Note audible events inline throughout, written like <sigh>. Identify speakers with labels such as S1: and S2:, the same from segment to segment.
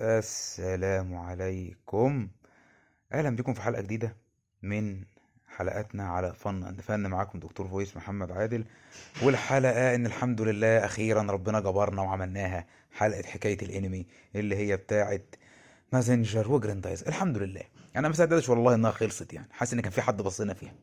S1: السلام عليكم. أهلا بكم في حلقة جديدة من حلقاتنا على فن and فن. معاكم دكتور فويس محمد عادل والحلقة إن الحمد لله أخيرا ربنا جبرنا وعملناها حلقة حكاية الأنمي اللي هي بتاعه مازنجر وجراندايز الحمد لله. أنا ما صدقتش والله إنها خلصت يعني. حاسس إن كان في حد باصص لنا فيها.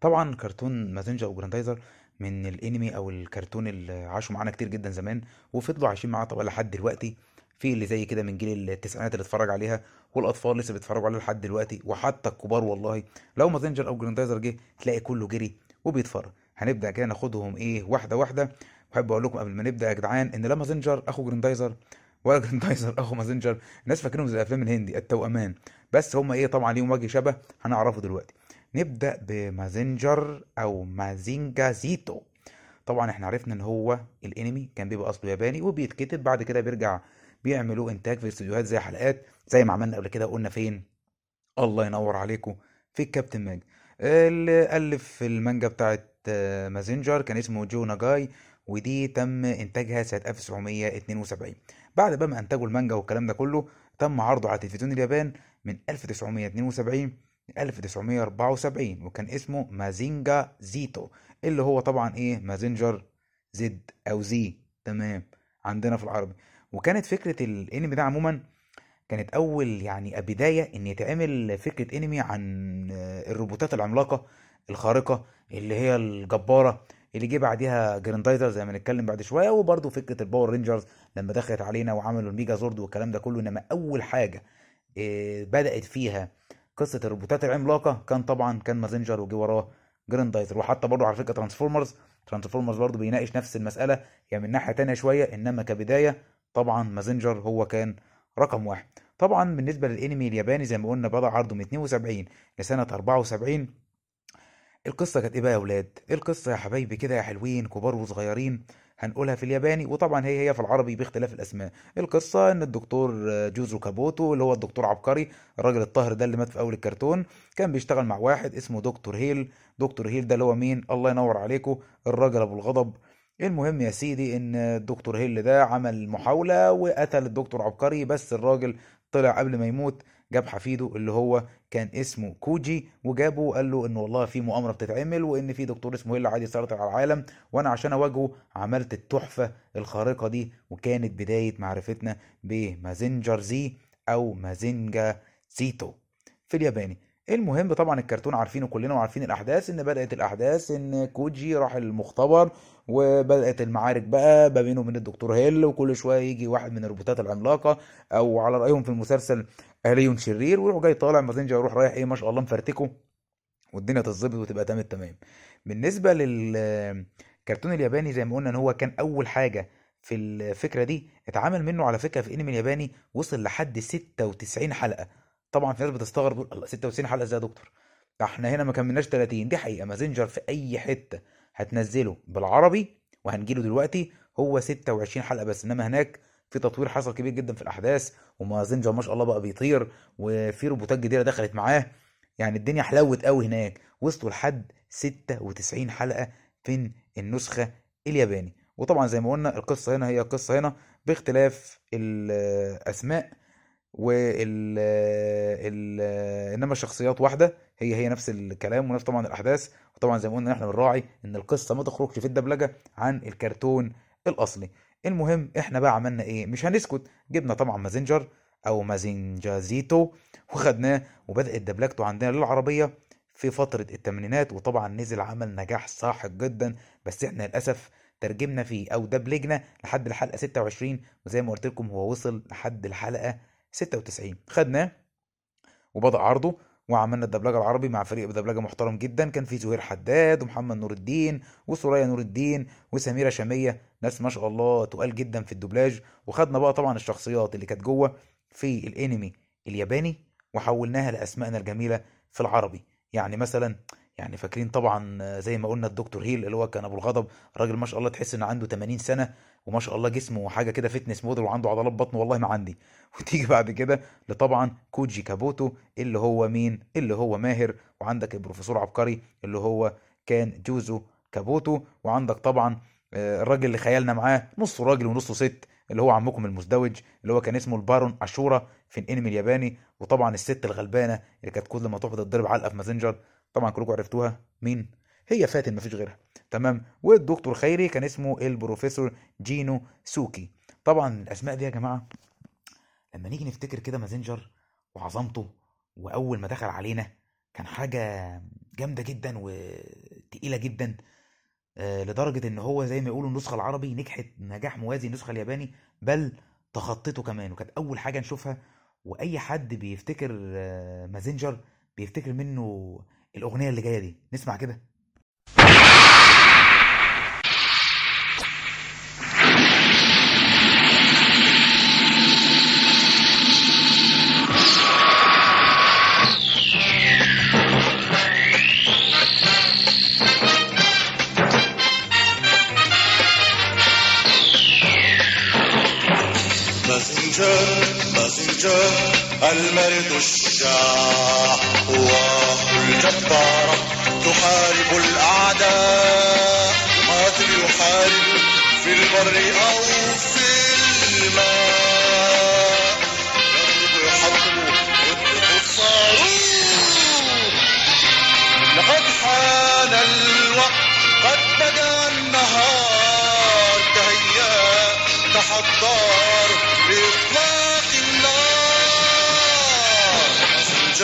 S1: طبعا كرتون مازنجر وجراندايزر من الأنمي أو الكرتون اللي عاشوا معانا كتير جدا زمان وفضلوا عايشين معانا طبعا لحد دلوقتي. في اللي زي كده من جيل التسعينات اللي اتفرج عليها والأطفال لسه بيتفرجوا عليها لحد دلوقتي وحتى الكبار والله. لو مازنجر أو جراندايزر جه تلاقي كله جري وبيتفرج. هنبدأ كده ناخدهم إيه واحدة واحدة. واحب أقول لكم قبل ما نبدأ يا جدعان إن لا مازنجر أخو جراندايزر ولا <laughs> جراندايزر أخو مازنجر. الناس فاكرينهم زي الأفلام الهندي التوأمان. بس هم إيه طبعا ليهم وجه شبه هنعرفه دلوقتي. نبدأ بمازنجر أو مازينجا زيتو. طبعا إحنا عرفنا إن هو الإنمي كان بيبقى أصله ياباني وبيتكتب بعد كده بيرجع بيعملوا إنتاج في استوديوهات زي حلقات زي ما عملنا قبل كده قلنا فين؟ الله ينور عليكم في الكابتن ماج اللي ألف المانجا بتاعت آه، مازنجر كان اسمه جو ناجاي ودي تم إنتاجها سنة 1972 بعد بقى ما أنتجوا المانجا والكلام ده كله تم عرضه على تلفزيون اليابان من 1972 ل 1974 وكان اسمه مازينجا زيتو اللي هو طبعا إيه؟ مازنجر زد أو زي تمام عندنا في العربي. وكانت فكرة الانمي ده عموما كانت أول يعني بداية إن يتعمل فكرة انمي عن آه، الروبوتات العملاقة الخارقة اللي هي الجبارة اللي جه بعديها جراندايزر زي ما نتكلم بعد شوية وبرده فكرة الباور رينجرز لما دخلت علينا وعملوا الميجا زورد والكلام ده كله. إنما أول حاجة آه، بدأت فيها قصة الروبوتات العملاقة كان طبعا كان مازنجر وجي وراه جراندايزر. وحتى برضه على فكرة ترانسفورمرز ترانسفورمرز برضه بيناقش نفس المسألة يعني من ناحية تانية شوية إنما كبداية طبعا مازنجر هو كان رقم واحد. طبعا بالنسبة للانمي الياباني زي ما قلنا بدأ عرضه من 72 لسنة 74 القصة كانت إيه بقى يا ولاد؟ القصة يا حبايبي كده يا حلوين كبار وصغيرين هنقولها في الياباني وطبعا هي هي في العربي باختلاف الأسماء. القصة إن الدكتور جوزو كابوتو اللي هو الدكتور عبقري الراجل الظاهر ده اللي مات في أول الكرتون كان بيشتغل مع واحد اسمه دكتور هيل. دكتور هيل ده اللي هو مين؟ الله ينور عليكم الراجل أبو الغضب. المهم يا سيدي إن الدكتور هيل ده عمل محاولة وقتل الدكتور عبقري بس الراجل طلع قبل ما يموت جاب حفيده اللي هو كان اسمه كوجي وجابه وقال له إن والله في مؤامرة بتتعمل وإن في دكتور اسمه هيل عايز يسيطر على العالم وأنا عشان أواجهه عملت التحفة الخارقة دي وكانت بداية معرفتنا بمازنجر زي أو مازينجا زيتو في الياباني. المهم طبعا الكرتون عارفينه كلنا وعارفين الأحداث إن بدأت الأحداث إن كوجي راح المختبر وبدأت المعارك بقى ما بينه وبين الدكتور هيل وكل شوية يجي واحد من الروبوتات العملاقة أو على رأيهم في المسلسل آلي شرير ويروح جاي طالع مازنجر يروح رايح إيه ما شاء الله مفرتكه والدنيا تتظبط وتبقى تمام التمام بالنسبة للكرتون الياباني زي ما قلنا إن هو كان أول حاجة في الفكرة دي اتعمل منه على فكرة في انمي الياباني وصل لحد 96 حلقة. طبعا في ناس بتستغرب تقول الله 96 حلقة إزاي يا دكتور؟ إحنا هنا ما كملناش 30 دي حقيقة مازنجر في أي حتة. هتنزله بالعربي وهنجيله دلوقتي. هو 26 حلقة بس إنما هناك في تطوير حصل كبير جدا في الأحداث ومازنجر ما شاء الله بقى بيطير وفي روبوتات جديدة دخلت معاه. يعني الدنيا حلوت قوي هناك. وصلوا لحد 96 حلقة في النسخة الياباني. وطبعا زي ما قلنا القصة هنا هي القصة هنا باختلاف الأسماء. وال ال... إنما الشخصيات واحدة هي هي نفس الكلام ونفس طبعا الأحداث. وطبعا زي ما قلنا إحنا بنراعي إن القصة ما تخرجش في الدبلجة عن الكرتون الأصلي. المهم إحنا بقى عملنا إيه؟ مش هنسكت. جبنا طبعا مازنجر أو مازنجازيتو وخدناه وبدات دبلجته عندنا للعربية في فترة الثمانينات وطبعا نزل عمل نجاح ساحق جدا. بس إحنا للأسف ترجمنا فيه أو دبلجنا لحد الحلقة 26 وزي ما قلت لكم هو وصل لحد الحلقة 96 خدناه وبدأ عرضه وعملنا الدبلجة العربي مع فريق دبلجة محترم جدا. كان في زهير حداد ومحمد نور الدين وسوريا نور الدين وسميرة شامية. ناس ما شاء الله تقال جدا في الدبلاج وخدنا بقى طبعا الشخصيات اللي كانت جوه في الانمي الياباني وحولناها لأسمائنا الجميلة في العربي. يعني مثلا يعني فاكرين طبعا زي ما قلنا الدكتور هيل اللي هو كان أبو الغضب. راجل ما شاء الله تحس إن عنده 80 سنة. وما شاء الله جسمه حاجة كده fitness model وعنده عضلات بطن والله ما عندي. <laughs> وتيجي بعد كده لطبعا كوجي كابوتو اللي هو مين؟ اللي هو ماهر. وعندك البروفيسور عبقري اللي هو كان جوزو كابوتو. وعندك طبعا آه، الراجل اللي خيالنا معاه نصه راجل ونصه ست اللي هو عمكم المزدوج اللي هو كان اسمه البارون أشورا في الانمي الياباني. وطبعا الست الغلبانة اللي كانت كل ما تروح تتضرب علقة في مازنجر طبعا كلكم عرفتوها. مين؟ هي فاتن مفيش غيرها. تمام؟ والدكتور خيري كان اسمه البروفيسور جينو سوكي. طبعا الأسماء دي يا جماعة لما نيجي نفتكر كده مازنجر وعظمته وأول ما دخل علينا كان حاجة جامدة جدا وتقيلة جدا آه، لدرجة إن هو زي ما يقولوا النسخة العربي نجحت نجاح موازي النسخة الياباني بل تخطته كمان. وكانت أول حاجة نشوفها وأي حد بيفتكر آه، مازنجر بيفتكر منه الأغنية اللي جاية دي. نسمع كده.
S2: قواه الجبارة تحارب الأعداء قاتل يحارب في البر أو في الماء. الصاروخ لقد حان الوقت قد بدا النهار تهيأ تحضر لإطلاق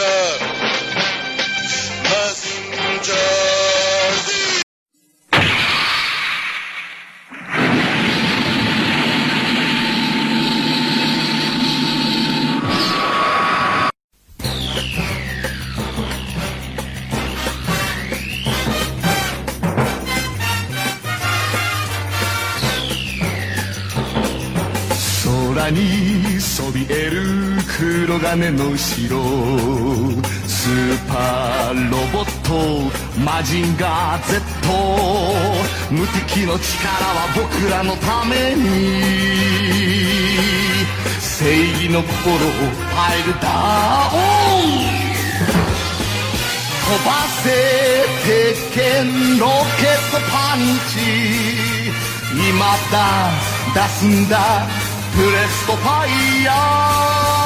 S2: ماسنجر
S3: 黒金の城スーパーロボットマジンガー Z 無敵の力は僕らのために正義の心をパイルダウン飛ばせ鉄拳ロケットパンチ。今だ出すんだプレストファイヤー。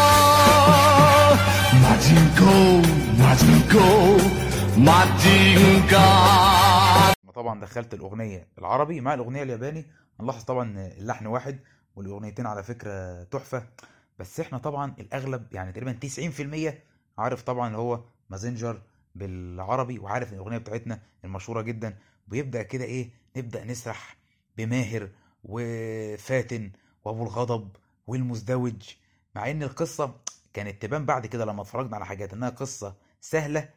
S1: طبعا دخلت الأغنية العربي مع الأغنية الياباني. هنلاحظ طبعا اللحن واحد والأغنيتين على فكرة تحفة. بس إحنا طبعا الأغلب يعني تقريبا 90% عارف طبعا اللي هو مازنجر بالعربي وعارف الأغنية بتاعتنا المشهورة جدا. بيبدا كده إيه نبدأ نسرح بماهر وفاتن وأبو الغضب والمزدوج. مع إن القصة كانت تبان بعد كده لما اتفرجنا على حاجات انها قصة سهلة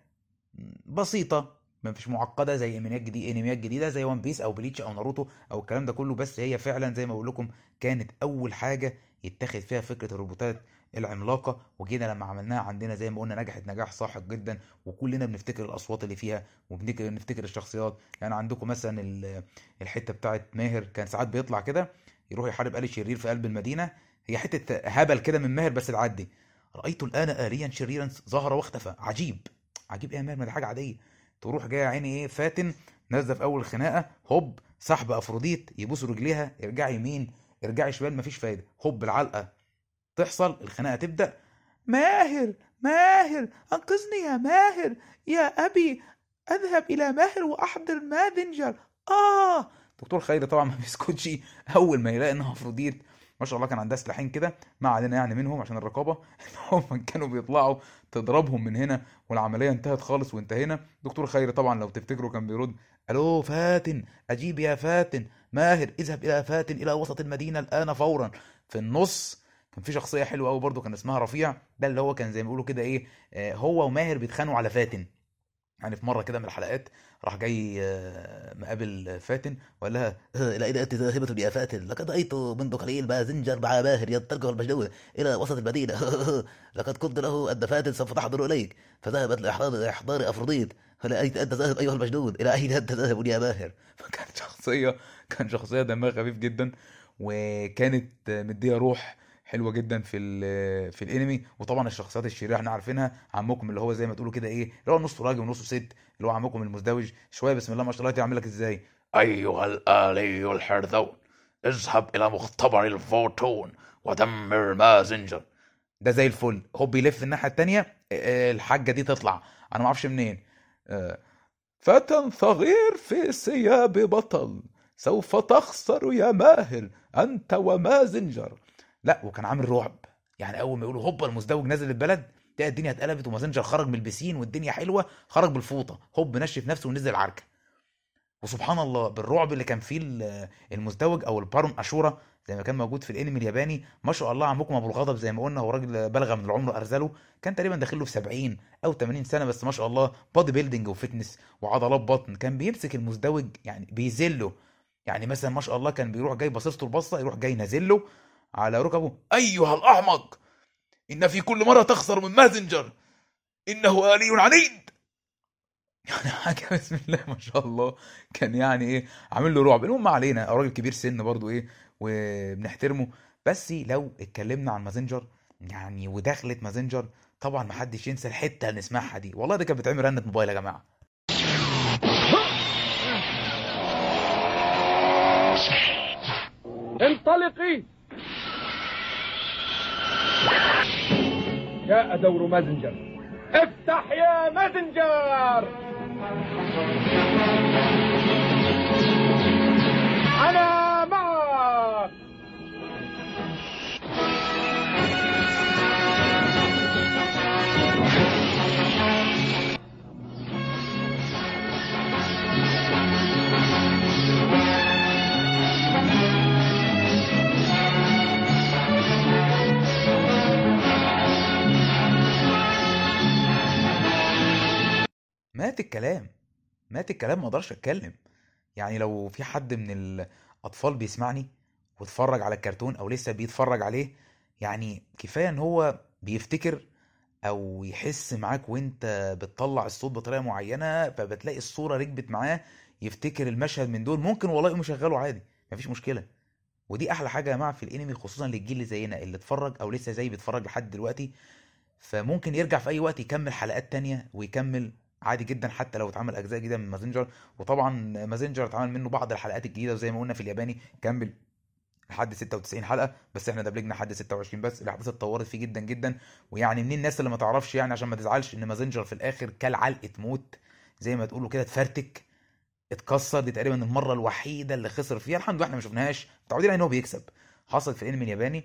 S1: بسيطة مش معقدة زي انميات جديده انميات جديدة زي وان بيس أو بليتش أو ناروتو أو الكلام ده كله بس هي فعلا زي ما بقول لكم كانت أول حاجة يتخذ فيها فكرة الروبوتات العملاقة وجينا لما عملناها عندنا زي ما قلنا نجحت نجاح ساحق جدا وكلنا بنفتكر الأصوات اللي فيها وبنفتكر الشخصيات. يعني عندكم مثلا ال- الحتة بتاعت ماهر كان ساعات بيطلع كده يروح يحارب آل شرير في قلب المدينة هي حتة هبل كده من ماهر بس تعدي. رأيت الآن آليا شريرا ظهر واختفى. عجيب. عجيب إيه يا ما دي حاجة عادية. تروح جاية يا عيني إيه؟ فاتن نازلة في أول خناقة هوب سحب أفروديت يبوس رجليها ارجعي يمين ارجعي شمال مفيش فايدة. هوب العلقه تحصل الخناقة تبدأ. ماهر ماهر أنقذني يا ماهر. يا أبي أذهب إلى ماهر وأحضر مازنجر آه! دكتور خيري طبعا ما بيسكتش. أول ما يلاقي إنها أفروديت ما شاء الله كان عندها سلاحين كده ما علينا يعني منهم عشان الرقابة. <laughs> هم كانوا بيطلعوا تضربهم من هنا والعملية انتهت خالص وانتهينا. دكتور خيري طبعا لو تفتكروا كان بيرد ألو فاتن أجيب يا فاتن ماهر اذهب إلى فاتن إلى وسط المدينة الآن فورا. في النص كان في شخصية حلوة قوي برضه كان اسمها رفيع ده اللي هو كان زي ما بيقولوا كده إيه آه، هو وماهر بيتخانقوا على فاتن. يعني في مرة كده من الحلقات راح جاي آه، مقابل فاتن وقال لها
S4: آه، إلى أين أنت ذاهبة يا فاتن؟ لقد رأيت منذ قليل مازنجر مع ماهر ينطلق المجنون إلى وسط المدينة <laughs> لقد قلت له أن فاتن سوف تحضر إليك فذهبت لإحضار إحضار أفروديت إلى أين أنت ذاهب أيها المجنون؟ إلى أين أنت ذاهب يا ماهر؟ <laughs>
S1: فكان شخصية كان شخصية دمها خفيف جدا وكانت مدية روح حلوة جدا في ال- في الانمي. وطبعا الشخصيات الشريرة إحنا عارفينها عمكم اللي هو زي ما تقولوا كده إيه اللي هو نصه راجل ونصه ست اللي هو عمكم المزدوج شوية. بسم الله ما شاء الله يعمل لك إزاي؟ أيها الآلي الحرذون
S3: اذهب إلى مختبر الفوتون ودمر مازنجر.
S1: ده زي الفل. هو بيلف الناحية التانية آه، الحاجة دي تطلع. أنا ما أعرفش منين. آه، فتى صغير في ثياب بطل سوف تخسر يا ماهر أنت ومازنجر. لا وكان عامل رعب. يعني أول ما يقولوا هوبا المزدوج نازل البلد تلاقي الدنيا اتقلبت ومازنجر خرج من البسين والدنيا حلوة خرج بالفوطة. هوب نشف نفسه ونزل العركة. وسبحان الله بالرعب اللي كان فيه ال- المزدوج أو البارون أشورا زي ما كان موجود في الانمي الياباني ما شاء الله عمكم أبو الغضب زي ما قلنا هو راجل بلغ من العمر ارزله كان تقريبا داخل له في 70 أو 80 سنة بس ما شاء الله body building و fitness وعضلات بطن. كان بيمسك المزدوج يعني بيذله. يعني مثلا ما شاء الله كان بيروح جاي باصص البصة يروح جاي نازل له. على ركبه. أيها الاحمق إن في كل مرة تخسر من مازنجر إنه آلي عنيد. يعني حاجة <laughs> بسم الله ما شاء الله. كان يعني إيه عامل له رعب. المهم ما علينا راجل كبير سن برضو إيه وبنحترمه. بس لو اتكلمنا عن مازنجر يعني ودخلة مازنجر طبعا ما حدش ينسى الحتة اللي نسمعها دي. والله دي كانت بتعمل رنة موبايل يا جماعة.
S5: انطلقي. جاء دور مازنجر. افتح يا مازنجر! أنا
S1: مات الكلام مات الكلام ما أقدرش اتكلم. يعني لو في حد من الاطفال بيسمعني واتفرج على الكرتون أو لسه بيتفرج عليه يعني كفاية ان هو بيفتكر أو يحس معاك وانت بتطلع الصوت بطريقة معينة فبتلاقي الصورة ركبت معاه يفتكر المشهد من دول ممكن والله يقوم يشغله عادي مفيش مشكلة. ودي أحلى حاجة يا جماعة في الانمي خصوصا للجيل اللي زينا اللي اتفرج أو لسه زي بيتفرج لحد دلوقتي. فممكن يرجع في اي وقت يكمل حلقات تانية ويكمل عادي جدا حتى لو اتعمل أجزاء جديدة من مازنجر. وطبعا مازنجر اتعمل منه بعض الحلقات الجديدة وزي ما قلنا في الياباني. كمل لحد 96 حلقة بس إحنا دبلجنا لحد 26 بس. الأحداث اتطورت فيه جدا جدا. ويعني من الناس اللي ما تعرفش يعني عشان ما تزعلش إن مازنجر في الآخر كل علقه موت زي ما تقولوا كده اتفرتك اتكسر دي تقريبا المرة الوحيدة اللي خسر فيها. الحمد لله إحنا ما شفناهاش. متعودين إن هو بيكسب. حصلت في الأنمي الياباني.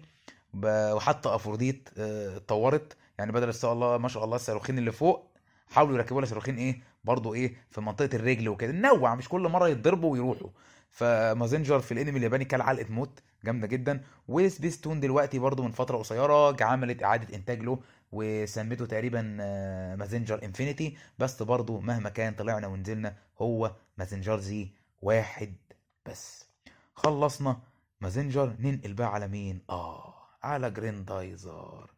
S1: وحتى أفروديت آه، اتطورت. يعني بدل شاء الله ما شاء الله الصاروخين اللي فوق حاولوا يركبوا لها صاروخين إيه برضو إيه في منطقة الرجل وكده. نوع مش كل مرة يتضربوا ويروحوا. فمازنجر في الانمي الياباني كان علقة موت جامدة جدا. وسبيستون دلوقتي برضو من فترة قصيرة عملت إعادة إنتاج له وسميته تقريبا آه، مازنجر إنفينيتي. بس برضو مهما كان طلعنا ونزلنا هو مازنجر زي واحد بس. خلصنا مازنجر ننقل بقى على مين؟ آه على جريندايزر.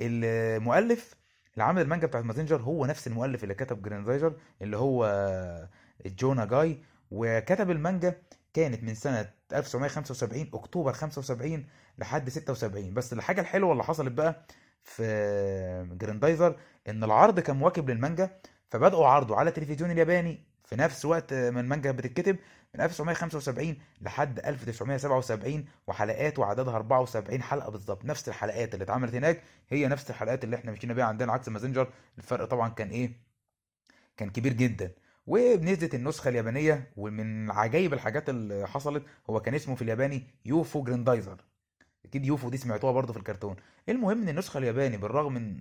S1: المؤلف اللي عامل المانجا بتاعت مازنجر هو نفس المؤلف اللي كتب جريندايزر اللي هو جو ناجاي. وكتب المانجا كانت من سنة 1975 أكتوبر 75 لحد 76 بس الحاجة الحلوة اللي حصلت بقى في جريندايزر إن العرض كان مواكب للمانجا فبدأوا عرضه على التلفزيون الياباني في نفس وقت ما المانجا بتتكتب. من 1975 لحد 1977 وحلقات وعددها 74 حلقة بالظبط نفس الحلقات اللي اتعملت هناك هي نفس الحلقات اللي إحنا مشينا بيها عندنا عكس مازنجر الفرق طبعا كان إيه؟ كان كبير جدا. وبنزلت النسخة اليابانية ومن عجائب الحاجات اللي حصلت هو كان اسمه في الياباني يوفو جريندايزر. أكيد يوفو دي سمعتوها برضه في الكرتون. المهم إن النسخة الياباني بالرغم من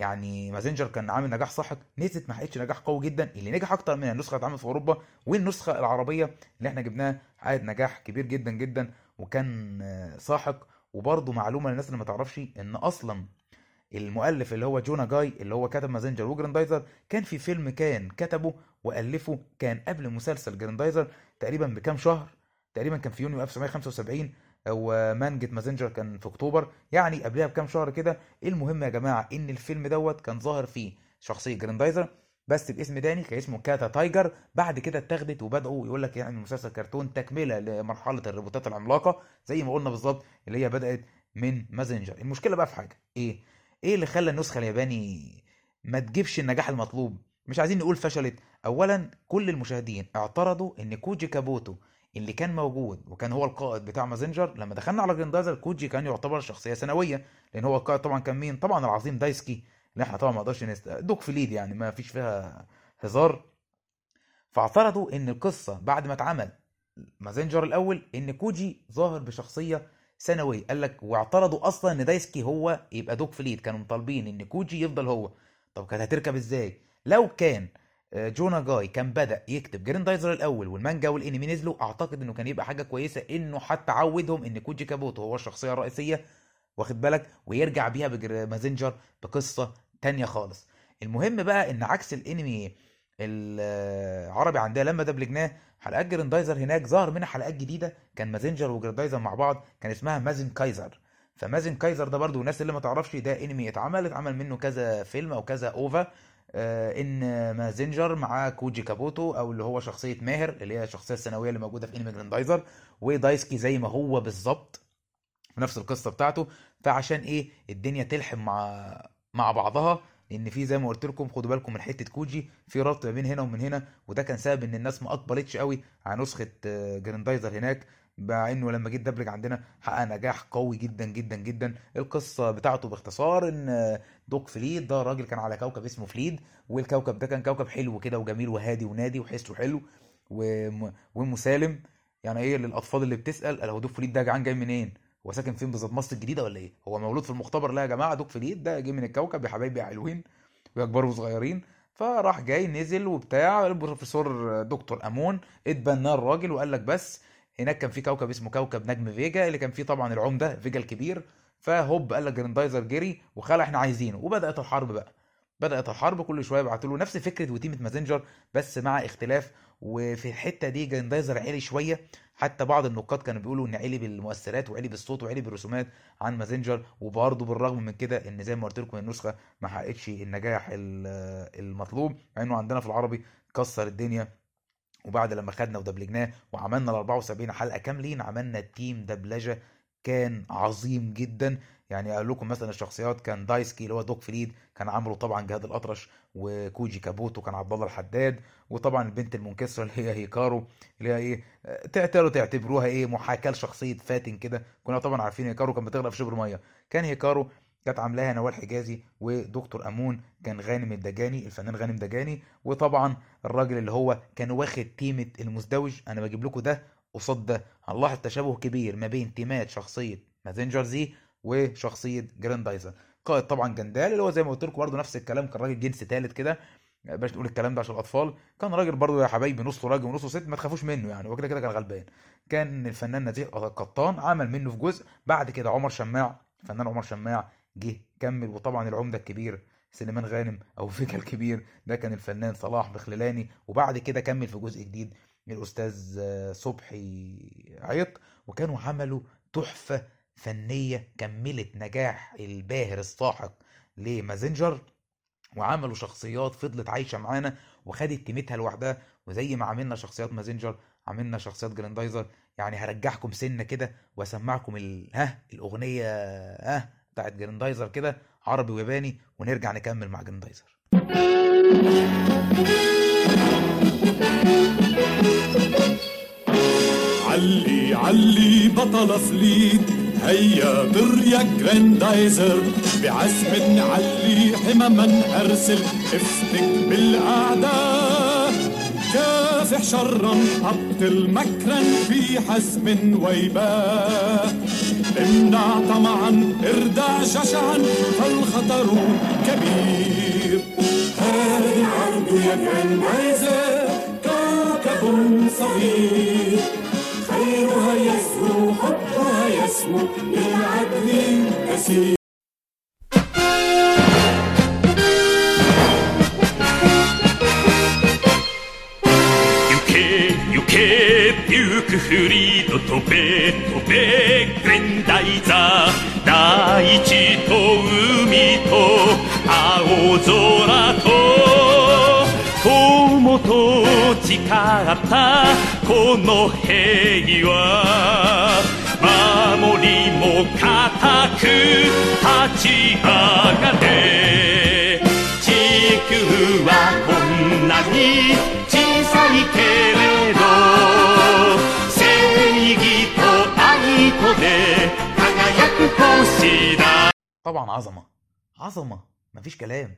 S1: يعني مازنجر كان عامل نجاح ساحق نزلت ما حققتش نجاح قوي جدا. اللي نجح أكتر من النسخة اللي اتعملت في أوروبا والنسخة العربية اللي إحنا جبناها حققت نجاح كبير جدا جدا. وكان ساحق. وبرضه معلومة للناس اللي ما تعرفش إن أصلا المؤلف اللي هو جو ناجاي اللي هو كتب مازنجر وجراندايزر كان في فيلم كان كتبه وألفه كان قبل مسلسل جراندايزر تقريبا بكام شهر تقريبا كان في يونيو 1975 ومانجة مازنجر كان في أكتوبر. يعني قبلها بكام شهر كده المهم يا جماعة؟ إن الفيلم دوت كان ظاهر فيه شخصية جراندايزر بس باسم تاني كان اسمه كاتا تايجر. بعد كده اتاخدت وبدأوا يقول لك يعني مسلسل كرتون تكملة لمرحلة الروبوتات العملاقة زي ما قلنا بالظبط اللي هي بدأت من مازنجر المشكلة بقى في حاجة إيه؟ إيه اللي خلى النسخة الياباني ما تجيبش النجاح المطلوب؟ مش عايزين نقول فشلت. اولا كل المشاهدين اعترضوا إن كوجي كابوتو اللي كان موجود وكان هو القائد بتاع مازنجر لما دخلنا على جراندايزر كوجي كان يعتبر شخصية ثانويه لأن هو القائد طبعا كان مين؟ طبعا العظيم دايسكي اللي إحنا طبعا ما نقدرش نست... دوك فليد يعني ما فيش فيها هزار. فاعترضوا إن القصة بعد ما اتعمل مازنجر الأول إن كوجي ظاهر بشخصية ثانويه قال لك واعترضوا أصلا إن دايسكي هو يبقى دوك فليد كانوا مطالبين إن كوجي يفضل هو. طب كانت هتركب إزاي؟ لو كان جو ناجاي كان بدأ يكتب جريندايزر الأول والمانجا والانمي نزلوا أعتقد إنه كان يبقى حاجة كويسة إنه حتى عودهم إن كوجي كابوتو هو الشخصية الرئيسية واخد بالك؟ ويرجع بيها بمازنجر بقصة تانية خالص. المهم بقى إن عكس الإنمي العربي عندنا لما دبلجناه حلقات جريندايزر هناك ظهر منها حلقات جديدة كان مازنجر وجريندايزر مع بعض كان اسمها مازنكايزر. فمازنكايزر ده برضو الناس اللي ما تعرفش ده إنمي اتعمل اتعمل منه كذا فيلم أو كذا OVA آه، إن مازنجر مع كوجي كابوتو أو اللي هو شخصية ماهر اللي هي الشخصية الثانوية اللي موجودة في انمي جراندايزر ودايسكي زي ما هو بالظبط في نفس القصة بتاعته. فعشان إيه الدنيا تلحم مع مع بعضها لأن في زي ما قلت لكم خدوا بالكم من حتة كوجي في ربط ما بين هنا ومن هنا وده كان سبب إن الناس ما أقبلتش قوي على نسخة آه، جراندايزر هناك. مع إنه لما جه اتدبلج عندنا حقق نجاح قوي جدا جدا جدا. القصة بتاعته باختصار إن دوك فليد ده راجل كان على كوكب اسمه فليد والكوكب ده كان كوكب حلو كده وجميل وهادي ونادي وحسه حلو وم- ومسالم. يعني إيه للأطفال اللي بتسأل هو دوك فليد ده جعان جاي منين؟ هو ساكن فين بالظبط؟ مصر الجديدة ولا إيه؟ هو مولود في المختبر؟ لا يا جماعة دوك فليد ده جه من الكوكب يا حبايبي يا حلوين. كبار وصغيرين فراح جاي نزل وبتاع البروفيسور دكتور أمون اتبناه الراجل وقال لك بس هناك كان في كوكب اسمه كوكب نجم فيجا اللي كان فيه طبعا العمدة فيجا الكبير. فهوب قال لك جراندايزر جري وخلى إحنا عايزينه. وبدأت الحرب بقى. بدأت الحرب كل شوية يبعتوا له نفس فكرة وتيمة مازنجر بس مع اختلاف. وفي الحتة دي جراندايزر عالي شوية. حتى بعض النقاد كانوا بيقولوا إن عالي بالمؤثرات وعالي بالصوت وعالي بالرسومات عن مازنجر وبرضه بالرغم من كده إن زي ما قلت لكم النسخة ما حققتش النجاح ال- المطلوب مع إنه عندنا في العربي كسر الدنيا. وبعد لما خدنا ودبلجناه وعملنا ال 74 حلقة كاملين عملنا team دبلجة كان عظيم جدا. يعني أقول لكم مثلا الشخصيات كان دايسكي اللي هو دوك فليد كان عامله طبعا جهاد الأطرش وكوجي كابوتو كان عبد الله الحداد وطبعا البنت المنكسرة اللي هي هيكارو اللي هي إيه تقدروا تعتبروها إيه محاكاة لشخصية فاتن كده. كنا طبعا عارفين هيكارو كانت بتغرق في شبر مية. كان هيكارو كانت عاملاها نوال حجازي ودكتور أمون كان غانم الدجاني الفنان غانم دجاني. وطبعا الراجل اللي هو كان واخد تيمة المزدوج أنا بجيب لكم ده قصاد ده. هنلاحظ تشابه كبير ما بين تيمات شخصية مازنجر زي وشخصية جراندايزر. قائد طبعا جندال اللي هو زي ما قلت لكم برضه نفس الكلام كان راجل جنس ثالث كده. بلاش نقول الكلام ده عشان الأطفال. كان راجل برضه يا حبايبي نصه راجل ونصه ست ما تخافوش منه يعني هو كده كده كان غلبان. كان الفنان نزيه قطان عمل منه في جزء. بعد كده عمر شماع الفنان عمر شماع جه كمل. وطبعا العمدة الكبير سليمان غانم أو فيكا الكبير ده كان الفنان صلاح بخللاني وبعد كده كمل في جزء جديد الأستاذ صبحي عيط وكانوا عملوا تحفة فنية كملت نجاح الباهر الساحق لمازنجر وعملوا شخصيات فضلت عايشة معانا وخدت قيمتها لوحدها. وزي ما عملنا شخصيات مازنجر عملنا شخصيات جراندايزر. يعني هرجعكم سنة كده وأسمعكم ال... ها الأغنية ها بتاعت جراندايزر كده عربي وياباني ونرجع نكمل مع جراندايزر
S6: علي علي بطل فليد هيا طر يا جراندايزر بعزم علي حمما أرسل افتك بالأعداء. كافح شرا ابطل مكرا في حزم ويباء. امنع طمعا اردع جشعا فالخطر كبير. هذه الأرض يا جراندايزر كوكب صغير. خيرها يسمو حبها يسمو للعدل كثير
S7: クフリード飛べ飛べグレンダイザー大地と海と青空と友と誓った。この平和守りも固く立ち上がれ。地球はこんなに小さいけれど。
S1: طبعا عظمة عظمة مفيش كلام.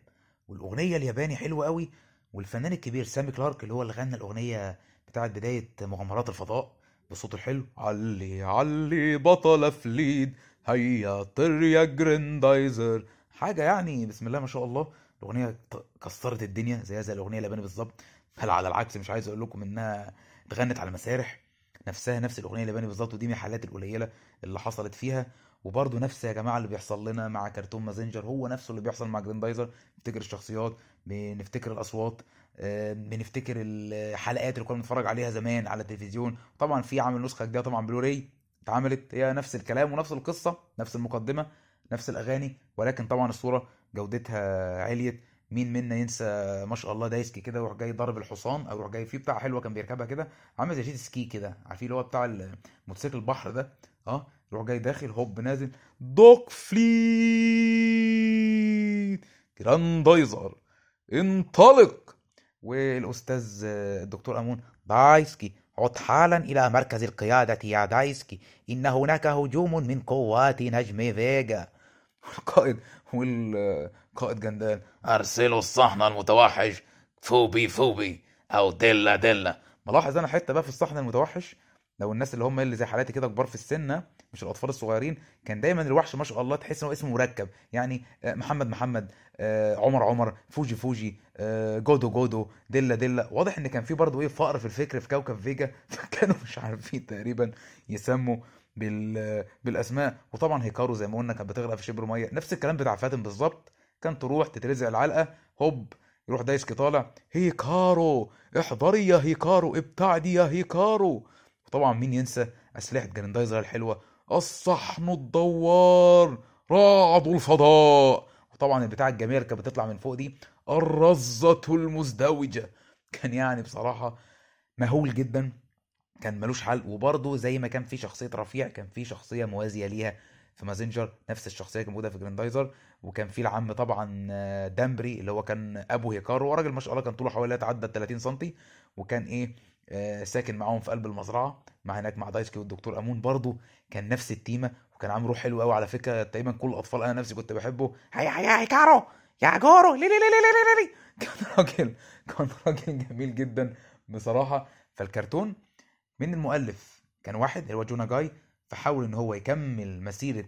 S1: والأغنية الياباني حلوة قوي والفنان الكبير سامي كلارك اللي هو اللي غنى الأغنية بتاعت بداية مغامرات الفضاء بصوته الحلو. علي علي بطل فليد هيا طر يا جريندايزر. حاجة يعني بسم الله ما شاء الله الأغنية كسرت الدنيا زيها زي الأغنية الياباني بالظبط. بل على العكس مش عايز أقول لكم إنها اتغنت على مسارح. نفسها نفس الأغنية الياباني بالظبط ودي من الحالات القليلة اللي حصلت فيها. وبرضه نفس يا جماعة اللي بيحصل لنا مع كرتون مازنجر هو نفسه اللي بيحصل مع جريندايزر. نفتكر الشخصيات بنفتكر الأصوات آه، بنفتكر الحلقات اللي كنا بنتفرج عليها زمان على التلفزيون. طبعا في عامل نسخة جديدة طبعا بلوراي اتعملت هي نفس الكلام ونفس القصة نفس المقدمة نفس الأغاني ولكن طبعا الصورة جودتها عليت. مين منا ينسى ما شاء الله دايسكي كده يروح جاي ضارب الحصان أو يروح جاي في بتاع حلوة كان بيركبها كده عامل زي jet ski كده عارفين اللي هو بتاع الموتوسيكل البحر ده؟ آه يروح جاي داخل هوب نازل دوك فليد جراندايزر انطلق. والأستاذ الدكتور أمون دايسكي عد حالا إلى مركز القيادة يا دايسكي إن هناك هجوم من قوات نجم فيجا. <laughs> القائد والقائد جندال. أرسلوا الصحن المتوحش. فوبي فوبي. أو ديلا ديلا. ملاحظ أنا حتة بقى في الصحن المتوحش؟ لو الناس اللي هم اللي زي حالاتي كده كبار في السن مش الأطفال الصغيرين كان دايما الوحش ما شاء الله تحس إنه اسمه مركب. يعني آه، محمد محمد آه، عمر عمر فوجي فوجي آه، جودو جودو ديلا ديلا. واضح إن كان في برضه إيه فقر في الفكر في كوكب فيجا. <laughs> فكانوا مش عارفين تقريبا يسموا بال بالأسماء. وطبعا هيكارو زي ما قلنا كانت بتغرق في شبر مية. نفس الكلام بتاع فاتن بالظبط. كان تروح تترزع العلقة هوب يروح دايسكي طالع هيكارو احضري يا هيكارو ابتعدي يا هيكارو. وطبعا مين ينسى أسلحة جراندايزر الحلوة؟ الصحن الدوار رعد الفضاء. وطبعا البتاع الجميلة كانت بتطلع من فوق دي الرزة المزدوجة. كان يعني بصراحة مهول جدا. كان ملوش حل. وبرضه زي ما كان في شخصية رفيع كان في شخصية موازية ليها. في مازنجر نفس الشخصية كانت موجودة في جراندايزر وكان في العم طبعا آه، دامبري اللي هو كان أبو هيكارو. وراجل ما شاء الله كان طوله حوالي يتعدى 30 سم وكان إيه آه، ساكن معاهم في قلب المزرعة مع هناك مع دايسكي والدكتور أمون برضه كان نفس التيمة وكان عامل روح حلو قوي على فكرة تقريبا كل الأطفال أنا نفسي كنت بحبه. هيا هيا هيكارو! يا جورو لي لي لي لي لي لي <laughs> كان راجل كان راجل جميل جدا بصراحة. فالكرتون من المؤلف كان واحد اللي هو جو ناجاي فحاول إن هو يكمل مسيرة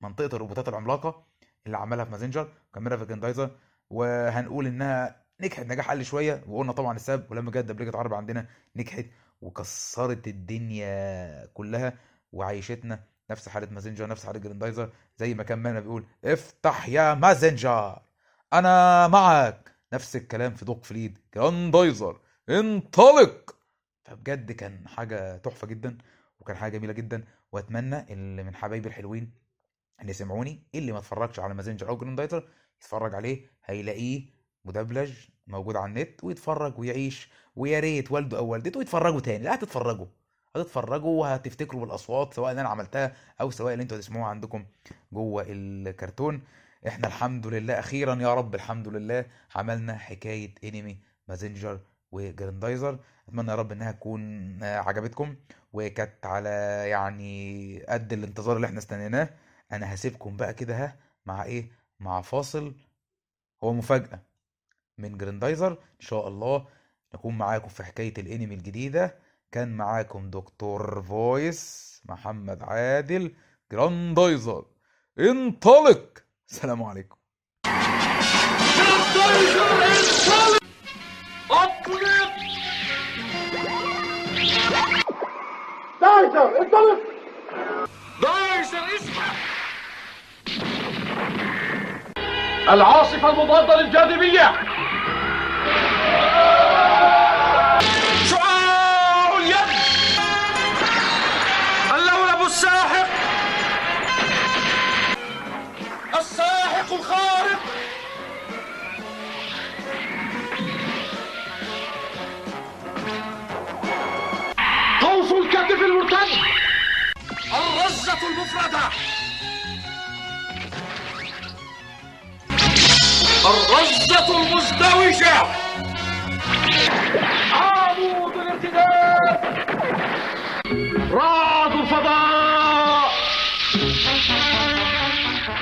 S1: منطقة الروبوتات العملاقة اللي عملها في مازنجر وكملها في جراندايزر وهنقول إنها نجحت نجاح قل شوية وقلنا طبعا السبب ولما جت دبلجة عربي عندنا نجحت وكسرت الدنيا كلها وعيشتنا نفس حالة مازنجر نفس حالة جراندايزر زي ما كان مانا بيقول افتح يا مازنجر أنا معك. نفس الكلام في دوك فليد جراندايزر انطلق. فبجد كان حاجة تحفة جدا وكان حاجة جميلة جدا واتمنى اللي من حبايبي الحلوين اللي سمعوني اللي ما اتفرجش على مازنجر أو جراندايزر يتفرج عليه هيلاقيه مدبلج موجود على النت ويتفرج ويعيش ويا ريت والده أو والدته يتفرجوا تاني لا هتتفرجوا هتتفرجوا وهتفتكروا بالأصوات سواء اللي أنا عملتها أو سواء اللي أنتوا هتسمعوها عندكم جوه الكرتون. إحنا الحمد لله أخيرا يا رب الحمد لله عملنا حكاية انمي مازنجر وجراندايزر أتمنى يا رب إنها تكون عجبتكم وكانت على يعني قد الانتظار اللي إحنا استنيناه. أنا هسيبكم بقى كده ها مع إيه؟ مع فاصل. هو مفاجأة من جراندايزر إن شاء الله نكون معاكم في حكاية الأنمي الجديدة. كان معاكم دكتور Voice محمد عادل. جراندايزر انطلق. السلام عليكم.
S5: انطلق! العاصفة المضادة للجاذبية. شعاع اليد. اللولب الساحق. الساحق الخارق المفردة. الرزة المزدوجة. عمود الارتداد.